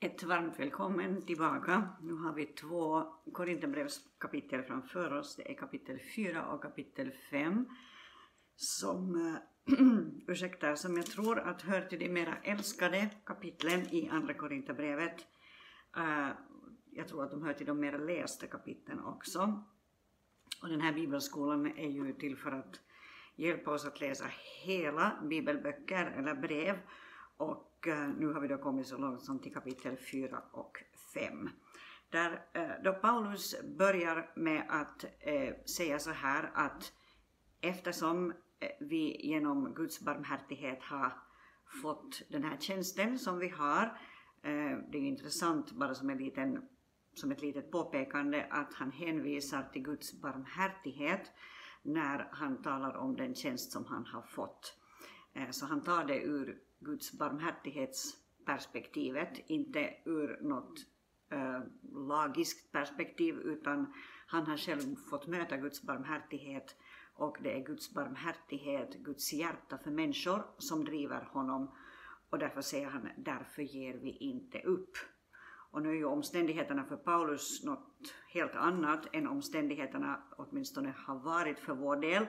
Ett varmt välkommen tillbaka. Nu har vi två Korinthierbrevskapitel framför oss. Det är kapitel 4 och kapitel 5 som, eh, ursäkta, som jag tror att hör till de mera älskade kapitlen i Andra Korinthierbrevet. Eh, jag tror att de hör till de mera lästa kapitlen också. Och den här bibelskolan är ju till för att hjälpa oss att läsa hela bibelböcker eller brev och eh, nu har vi då kommit så långt som till kapitel 4 och 5. Där eh, då Paulus börjar med att eh, säga så här att eftersom vi genom Guds barmhärtighet har fått den här tjänsten som vi har, det är intressant bara som, en liten, som ett litet påpekande att han hänvisar till Guds barmhärtighet när han talar om den tjänst som han har fått. Så han tar det ur Guds barmhärtighetsperspektivet, inte ur något äh, lagiskt perspektiv, utan han har själv fått möta Guds barmhärtighet och det är Guds barmhärtighet, Guds hjärta för människor som driver honom och därför säger han, därför ger vi inte upp. Och nu är ju omständigheterna för Paulus något helt annat än omständigheterna åtminstone har varit för vår del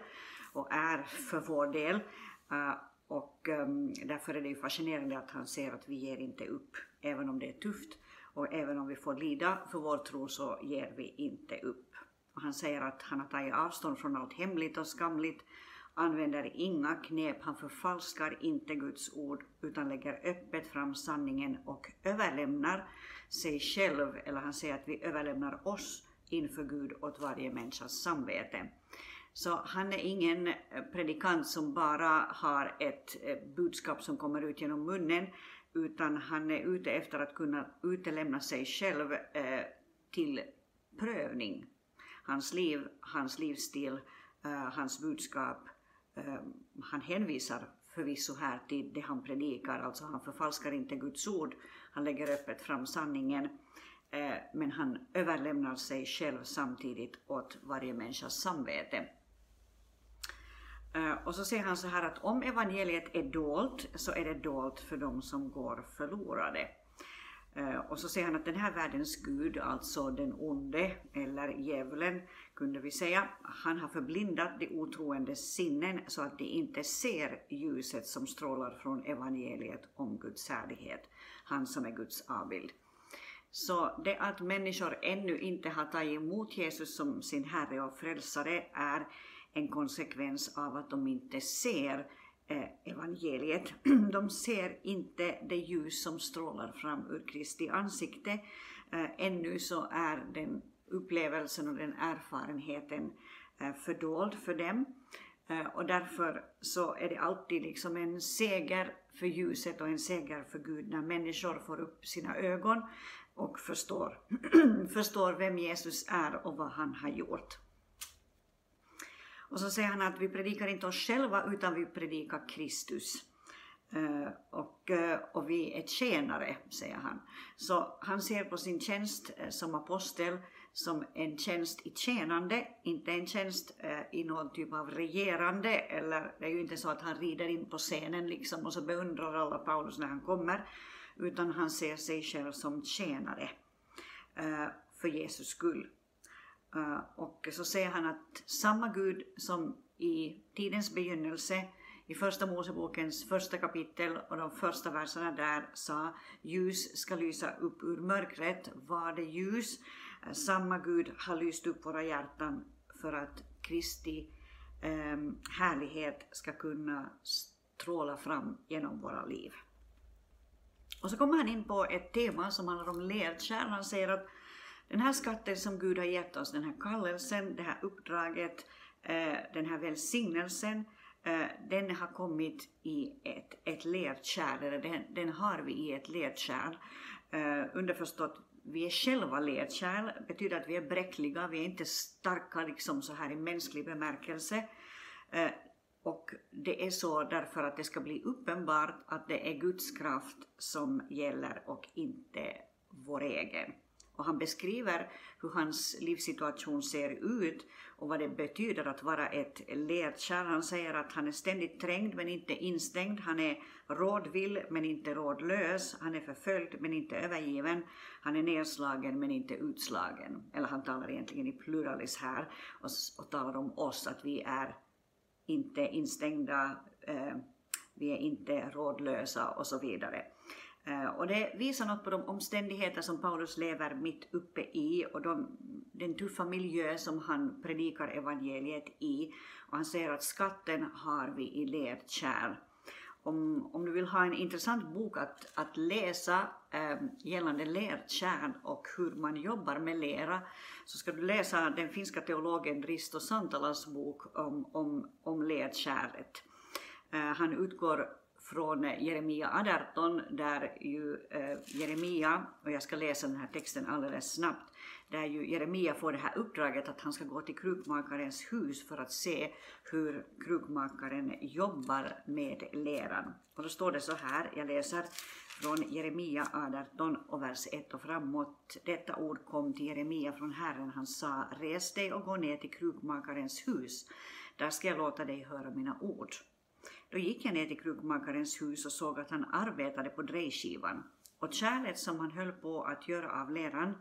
och är för vår del. Eh, och um, därför är det ju fascinerande att han ser att vi ger inte upp, även om det är tufft. Och även om vi får lida för vår tro så ger vi inte upp. Och han säger att han har tagit avstånd från allt hemligt och skamligt, använder inga knep, han förfalskar inte Guds ord utan lägger öppet fram sanningen och överlämnar sig själv, eller han säger att vi överlämnar oss inför Gud åt varje människas samvete. Så han är ingen eh, predikant som bara har ett eh, budskap som kommer ut genom munnen, utan han är ute efter att kunna utelämna sig själv eh, till prövning. Hans liv, hans livsstil, eh, hans budskap. han hänvisar förvisso här till det han predikar, alltså han förfalskar inte Guds ord, han lägger öppet fram sanningen, men han överlämnar sig själv samtidigt åt varje människas samvete. Eh, och så säger han så här att om evangeliet är dolt så är det dolt för dem som går förlorade. Eh, och så säger han att den här världens Gud, alltså den onde, eller djävulen kunde vi säga, han har förblindat de otroendes sinnen så att de inte ser ljuset som strålar från evangeliet om Guds härlighet, han som är Guds avbild. Så det att människor ännu inte har tagit emot Jesus som sin Herre och Frälsare är en konsekvens av att de inte ser eh, evangeliet. De ser inte det ljus som strålar fram ur Kristi ansikte. Eh, ännu så är den upplevelsen och den erfarenheten eh, fördold för dem. Och därför så är det alltid liksom en seger för ljuset och en seger för Gud när människor får upp sina ögon och förstår, förstår vem Jesus är och vad han har gjort. Och så säger han att vi predikar inte oss själva utan vi predikar Kristus. Eh, och, eh, och vi är tjänare, säger han. Så han ser på sin tjänst eh, som apostel som en tjänst i tjänande, inte en tjänst i någon typ av regerande, eller det är ju inte så att han rider in på scenen liksom och så beundrar alla Paulus när han kommer, utan han ser sig själv som tjänare för Jesus skull. Uh, och så säger han att samma Gud som i tidens begynnelse i första Mosebokens första kapitel och de första verserna där sa ljus ska lysa upp ur mörkret, var det ljus. Uh, samma Gud har lyst upp våra hjärtan för att Kristi um, härlighet ska kunna stråla fram genom våra liv. Och så kommer han in på ett tema som handlar om ledkärl. Han säger att den här skatten som Gud har gett oss, den här kallelsen, det här uppdraget, eh, den här välsignelsen, eh, den har kommit i ett, ett ledkärl, eller den, den har vi i ett ledkärl. Eh, underförstått, vi är själva ledkärl, betyder att vi är bräckliga, vi är inte starka liksom så här i mänsklig bemärkelse. Och det är så därför att det ska bli uppenbart att det är Guds kraft som gäller och inte vår egen. Och han beskriver hur hans livssituation ser ut och vad det betyder att vara ett ledkärl. Han säger att han är ständigt trängd men inte instängd. Han är rådvill men inte rådlös. Han är förföljd men inte övergiven. Han är nedslagen men inte utslagen. Eller han talar egentligen i pluralis här och, och talar om oss, att vi är inte instängda, eh, vi är inte rådlösa och så vidare. Eh, och det visar något på de omständigheter som Paulus lever mitt uppe i och de, den tuffa miljö som han predikar evangeliet i. Och han säger att skatten har vi i lerkärl. Om, om du vill ha en intressant bok att, att läsa eh, gällande lerkärl och hur man jobbar med lera så ska du läsa den finska teologen Risto Santalas bok om, om, om lerkärlet. Eh, han utgår från Jeremia 18 där ju eh, Jeremia, och jag ska läsa den här texten alldeles snabbt, där ju Jeremia får det här uppdraget att han ska gå till krukmakarens hus för att se hur krukmakaren jobbar med leran. Och då står det så här, jag läser från Jeremia 18 och vers 1 och framåt. Detta ord kom till Jeremia från Herren, han sa, res dig och gå ner till krukmakarens hus, där ska jag låta dig höra mina ord. Då gick jag ner till krukmakarens hus och såg att han arbetade på drejskivan och kärlet som han höll på att göra av leran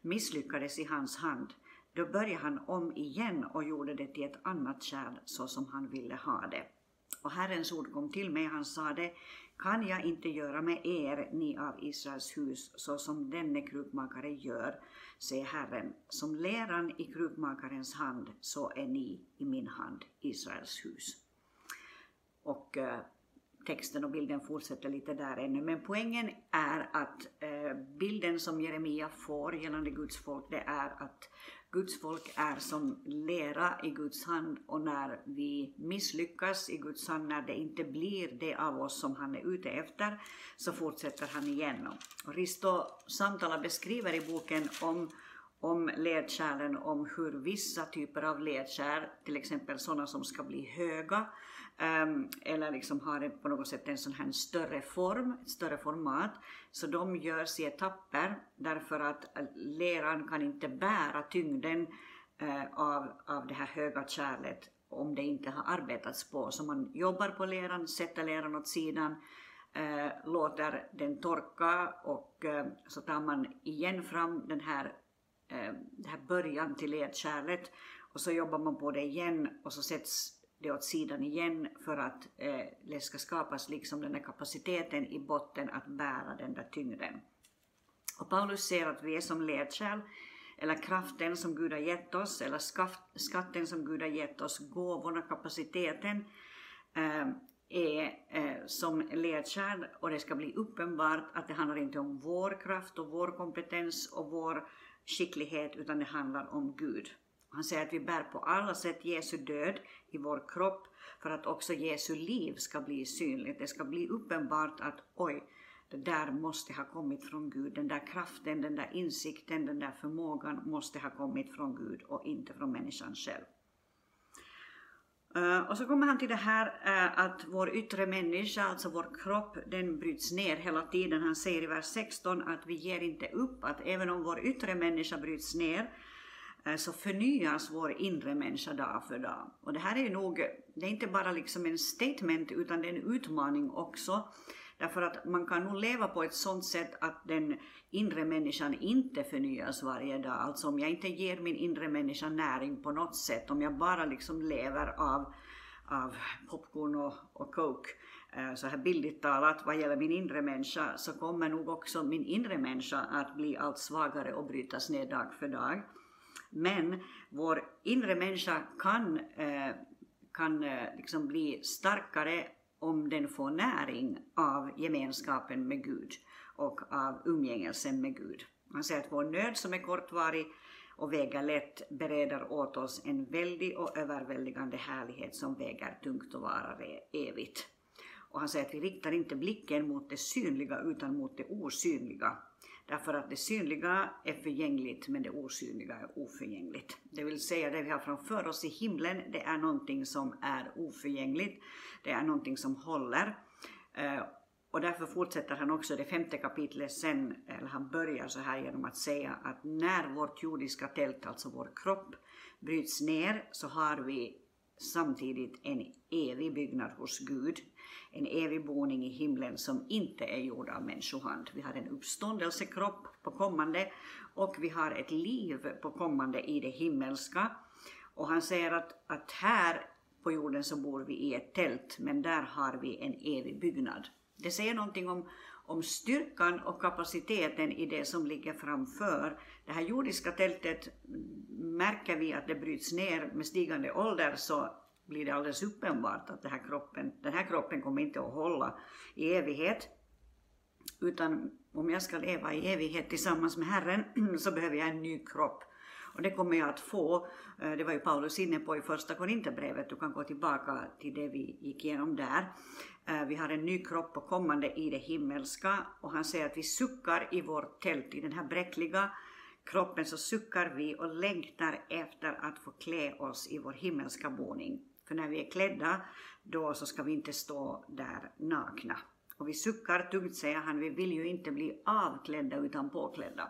misslyckades i hans hand. Då började han om igen och gjorde det till ett annat kärl så som han ville ha det. Och Herrens ord kom till mig, han sade, kan jag inte göra med er, ni av Israels hus, så som denne krukmakare gör, säger Herren, som leran i krukmakarens hand, så är ni i min hand, Israels hus. Och eh, texten och bilden fortsätter lite där ännu. Men poängen är att eh, bilden som Jeremia får gällande Guds folk, det är att Guds folk är som lera i Guds hand och när vi misslyckas i Guds hand, när det inte blir det av oss som han är ute efter, så fortsätter han igenom. Risto Santala beskriver i boken om om ledkärlen, om hur vissa typer av ledkärl, till exempel sådana som ska bli höga, Ehm, eller liksom har på något sätt en sån här större form, ett större format. Så de görs i etapper därför att eh, leran kan inte bära tyngden uh, av, av det här höga kärlet om det inte har arbetats på. Så man jobbar på leran, sätter leran åt sidan, eh, låter den torka och så tar man igen fram den här, den här början till ledkärlet och så jobbar man på det igen och så sätts det åt sidan igen för att eh, det ska skapas liksom den där kapaciteten i botten att bära den där tyngden. Och Paulus ser att vi är som ledkärl, eller kraften som Gud har gett oss, eller skatten som Gud har gett oss, gåvorna, kapaciteten, eh, är eh, som ledkärl och det ska bli uppenbart att det handlar inte om vår kraft och vår kompetens och vår skicklighet utan det handlar om Gud. Han säger att vi bär på alla sätt Jesu död i vår kropp för att också Jesu liv ska bli synligt. Det ska bli uppenbart att oj, det där måste ha kommit från Gud. Den där kraften, den där insikten, den där förmågan måste ha kommit från Gud och inte från människan själv. Eh, och så kommer han till det här eh, att vår yttre människa, alltså vår kropp, den bryts ner hela tiden. Han säger i vers 16 att vi ger inte upp, att även om vår yttre människa bryts ner Eh, så förnyas vår inre människa dag för dag. Och det här är ju nog, det är inte bara liksom en statement utan det är en utmaning också. Därför att man kan nog leva på ett sådant sätt att den inre människan inte förnyas varje dag. Alltså om jag inte ger min inre människa näring på något sätt, om jag bara liksom lever av, av popcorn och, och coke, eh, så här bildligt talat, vad gäller min inre människa, så kommer nog också min inre människa att bli allt svagare och brytas ner dag för dag. Men vår inre människa kan, eh, kan eh, liksom bli starkare om den får näring av gemenskapen med Gud och av umgängelsen med Gud. Han säger att vår nöd som är kortvarig och väger lätt bereder åt oss en väldig och överväldigande härlighet som väger tungt och varar e-, evigt. Och han säger att vi riktar inte blicken mot det synliga utan mot det osynliga Därför att det synliga är förgängligt men det osynliga är oförgängligt. Det vill säga det vi har framför oss i himlen, det är någonting som är oförgängligt. Det är någonting som håller. Eh, och därför fortsätter han också det femte kapitlet sen, eller han börjar så här genom att säga att när vårt jordiska tält, alltså vår kropp, bryts ner så har vi samtidigt en evig byggnad hos Gud, en evig boning i himlen som inte är gjord av människohand. Vi har en uppståndelsekropp på kommande och vi har ett liv på kommande i det himmelska. Och han säger att, att här på jorden så bor vi i ett tält, men där har vi en evig byggnad. Det säger någonting om, om styrkan och kapaciteten i det som ligger framför. Det här jordiska tältet, märker vi att det bryts ner med stigande ålder så blir det alldeles uppenbart att den här kroppen, den här kroppen kommer inte att hålla i evighet. Utan om jag ska leva i evighet tillsammans med Herren så behöver jag en ny kropp. Och det kommer jag att få. Eh, det var ju Paulus inne på i första Korinthierbrevet. Du kan gå tillbaka till det vi gick igenom där. Eh, vi har en ny kropp på kommande i det himmelska och han säger att vi suckar i vårt tält, i den här bräckliga kroppen så suckar vi och längtar efter att få klä oss i vår himmelska boning. För när vi är klädda, då så ska vi inte stå där nakna. Och vi suckar tungt, säger han, vi vill ju inte bli avklädda utan påklädda.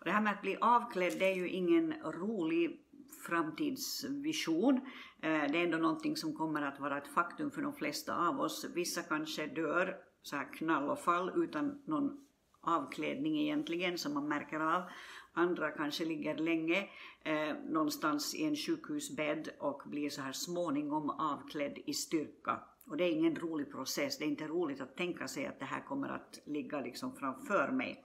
Och det här med att bli avklädd, det är ju ingen rolig framtidsvision. Eh, det är ändå någonting som kommer att vara ett faktum för de flesta av oss. Vissa kanske dör så här knall och fall utan någon avklädning egentligen som man märker av. Andra kanske ligger länge eh, någonstans i en sjukhusbädd och blir så här småningom avklädd i styrka. Och det är ingen rolig process, det är inte roligt att tänka sig att det här kommer att ligga liksom framför mig.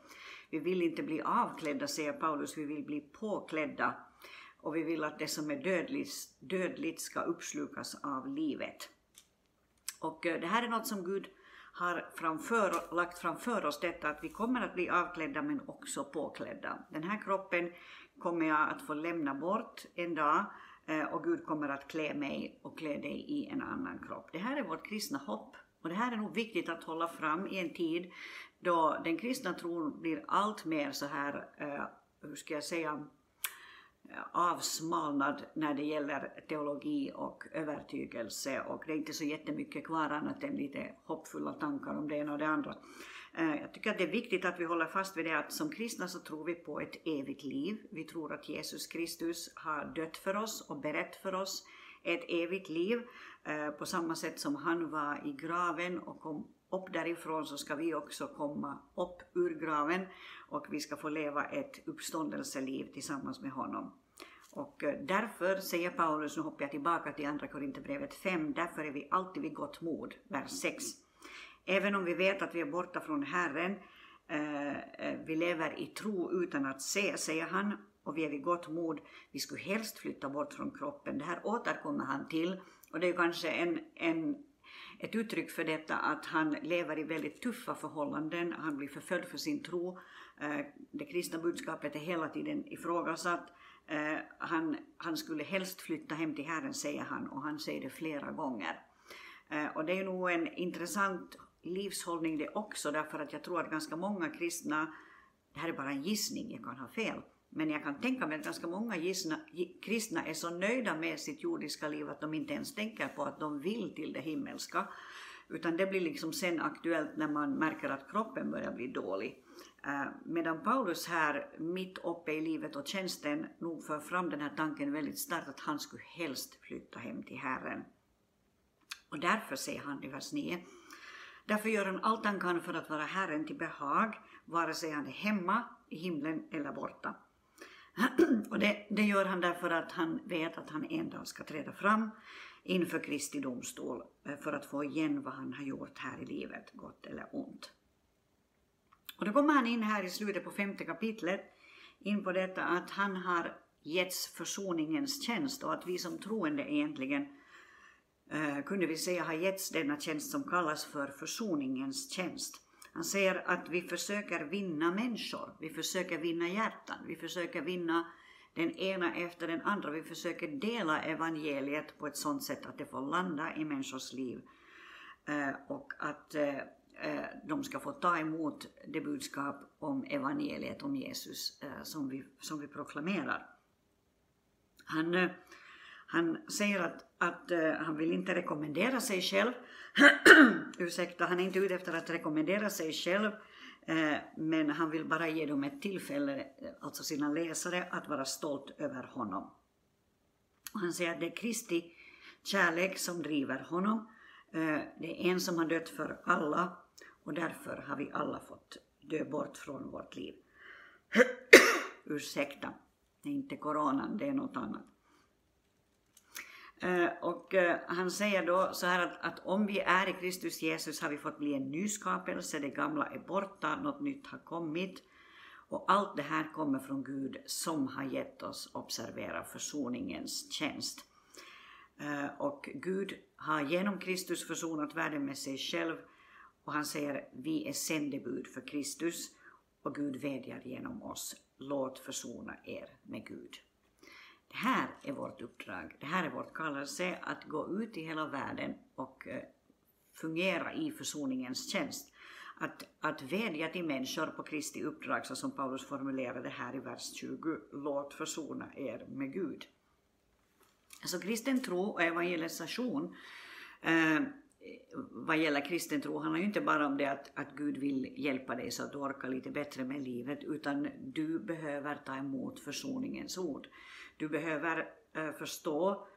Vi vill inte bli avklädda, säger Paulus, vi vill bli påklädda och vi vill att det som är dödligt, dödligt ska uppslukas av livet. Och eh, det här är något som Gud har framför, lagt framför oss, detta att vi kommer att bli avklädda men också påklädda. Den här kroppen kommer jag att få lämna bort en dag eh, och Gud kommer att klä mig och klä dig i en annan kropp. Det här är vårt kristna hopp. Och det här är nog viktigt att hålla fram i en tid då den kristna tron blir allt mer så här, eh, hur ska jag säga, eh, avsmalnad när det gäller teologi och övertygelse och det är inte så jättemycket kvar annat än lite hoppfulla tankar om det ena och det andra. Eh, jag tycker att det är viktigt att vi håller fast vid det att som kristna så tror vi på ett evigt liv. Vi tror att Jesus Kristus har dött för oss och berett för oss ett evigt liv. Eh, på samma sätt som han var i graven och kom upp därifrån så ska vi också komma upp ur graven och vi ska få leva ett uppståndelseliv tillsammans med honom. Och eh, därför, säger Paulus, nu hoppar jag tillbaka till Andra Korinthierbrevet 5, därför är vi alltid vid gott mod, vers 6. Även om vi vet att vi är borta från Herren, eh, eh, vi lever i tro utan att se, säger han, och vi är vid gott mod, vi skulle helst flytta bort från kroppen. Det här återkommer han till, och det är kanske en, en ett uttryck för detta att han lever i väldigt tuffa förhållanden, han blir förföljd för sin tro, eh, det kristna budskapet är hela tiden ifrågasatt, eh, han, han skulle helst flytta hem till Herren, säger han, och han säger det flera gånger. Eh, och det är nog en intressant livshållning det också, därför att jag tror att ganska många kristna, det här är bara en gissning, jag kan ha fel, men jag kan tänka mig att ganska många gissna, kristna är så nöjda med sitt jordiska liv att de inte ens tänker på att de vill till det himmelska. Utan det blir liksom sen aktuellt när man märker att kroppen börjar bli dålig. Eh, medan Paulus här, mitt uppe i livet och tjänsten, nog för fram den här tanken väldigt starkt att han skulle helst flytta hem till Herren. Och därför säger han i vers 9, därför gör han allt han kan för att vara Herren till behag, vare sig han är hemma, i himlen eller borta. Och det, det, gör han därför att han vet att han en dag ska träda fram inför Kristi domstol eh, för att få igen vad han har gjort här i livet, gott eller ont. Och då kommer han in här i slutet på femte kapitlet in på detta att han har getts försoningens tjänst och att vi som troende egentligen eh, kunde vi säga har getts denna tjänst som kallas för försoningens tjänst. Han säger att vi försöker vinna människor, vi försöker vinna hjärtan, vi försöker vinna den ena efter den andra. Vi försöker dela evangeliet på ett sådant sätt att det får landa i människors liv eh, och att eh, eh, de ska få ta emot det budskap om evangeliet om Jesus som vi, som vi proklamerar. Han, han säger att, att uh, han vill inte rekommendera sig själv. Ursäkta, han är inte ute efter att rekommendera sig själv. Uh, men han vill bara ge dem ett tillfälle, eh, alltså sina läsare, att vara stolt över honom. Han säger att det är Kristi kärlek som driver honom. Uh, det är en som har dött för alla och därför har vi alla fått dö bort från vårt liv. Ursäkta, det är inte coronan, det är något annat. Eh, och eh, han säger då så här att, att, om vi är i Kristus Jesus har vi fått bli en nyskapelse, det gamla är borta, något nytt har kommit. Och allt det här kommer från Gud som har gett oss, observera, försoningens tjänst. Eh, och Gud har genom Kristus försonat världen med sig själv och han säger vi är sändebud för Kristus och Gud vädjar genom oss. Låt försona er med Gud. Det här är vårt uppdrag, det här är vårt kallelse att gå ut i hela världen och eh, fungera i försoningens tjänst. Att, att vädja till människor på Kristi uppdrag, så som Paulus formulerade här i vers 20, låt försona er med Gud. Så kristen tro och evangelisation eh, vad gäller kristen tro handlar ju inte bara om det att, att Gud vill hjälpa dig så att du orkar lite bättre med livet, utan du behöver ta emot försoningens ord. Du behöver eh, förstå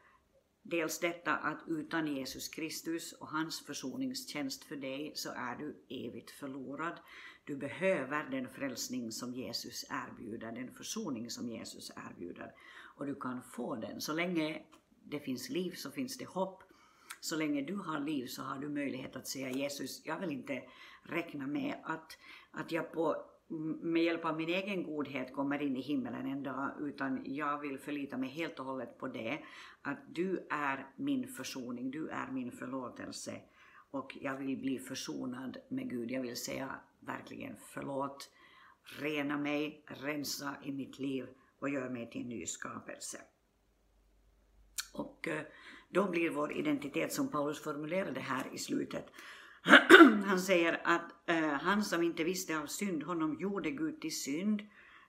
dels detta att utan Jesus Kristus och hans försoningstjänst för dig så är du evigt förlorad. Du behöver den frälsning som Jesus erbjuder, den försoning som Jesus erbjuder. Och du kan få den. Så länge det finns liv så finns det hopp så länge du har liv så har du möjlighet att säga Jesus, jag vill inte räkna med att, att jag på, med hjälp av min egen godhet kommer in i himmelen en dag, utan jag vill förlita mig helt och hållet på det, att du är min försoning, du är min förlåtelse och jag vill bli försonad med Gud. Jag vill säga verkligen förlåt, rena mig, rensa i mitt liv och gör mig till en ny skapelse. Och eh, då blir vår identitet, som Paulus formulerade här i slutet, han säger att eh, han som inte visste av synd, honom gjorde Gud till synd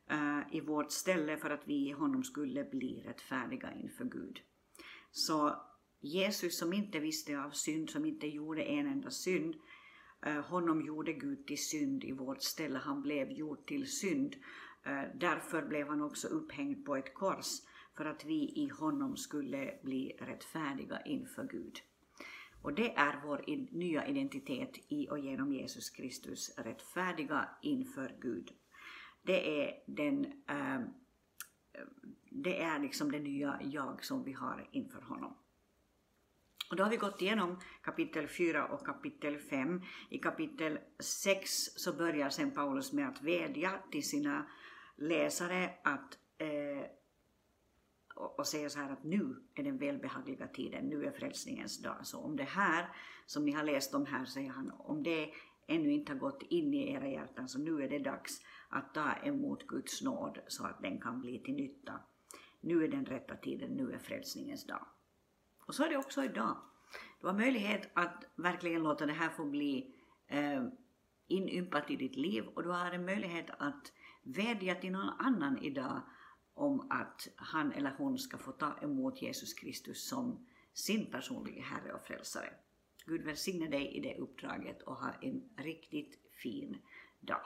eh, i vårt ställe för att vi i honom skulle bli rättfärdiga inför Gud. Så Jesus som inte visste av synd, som inte gjorde en enda synd, eh, honom gjorde Gud till synd i vårt ställe. Han blev gjord till synd. Eh, därför blev han också upphängd på ett kors för att vi i honom skulle bli rättfärdiga inför Gud. Och det är vår nya identitet i och genom Jesus Kristus, rättfärdiga inför Gud. Det är, den, äh, det är liksom det nya jag som vi har inför honom. Och då har vi gått igenom kapitel 4 och kapitel 5. I kapitel 6 så börjar sen Paulus med att vädja till sina läsare att eh, och, säger så här att nu är den välbehagliga tiden, nu är frälsningens dag. Så om det här som ni har läst om här, säger han, om det ännu inte har gått in i era hjärtan, så nu är det dags att ta emot Guds nåd så att den kan bli till nytta. Nu är den rätta tiden, nu är frälsningens dag. Och så är det också idag. Du har möjlighet att verkligen låta det här få bli eh, inympat i ditt liv och du har en möjlighet att vädja till någon annan idag om att han eller hon ska få ta emot Jesus Kristus som sin personliga Herre och Frälsare. Gud välsigne dig i det uppdraget och ha en riktigt fin dag.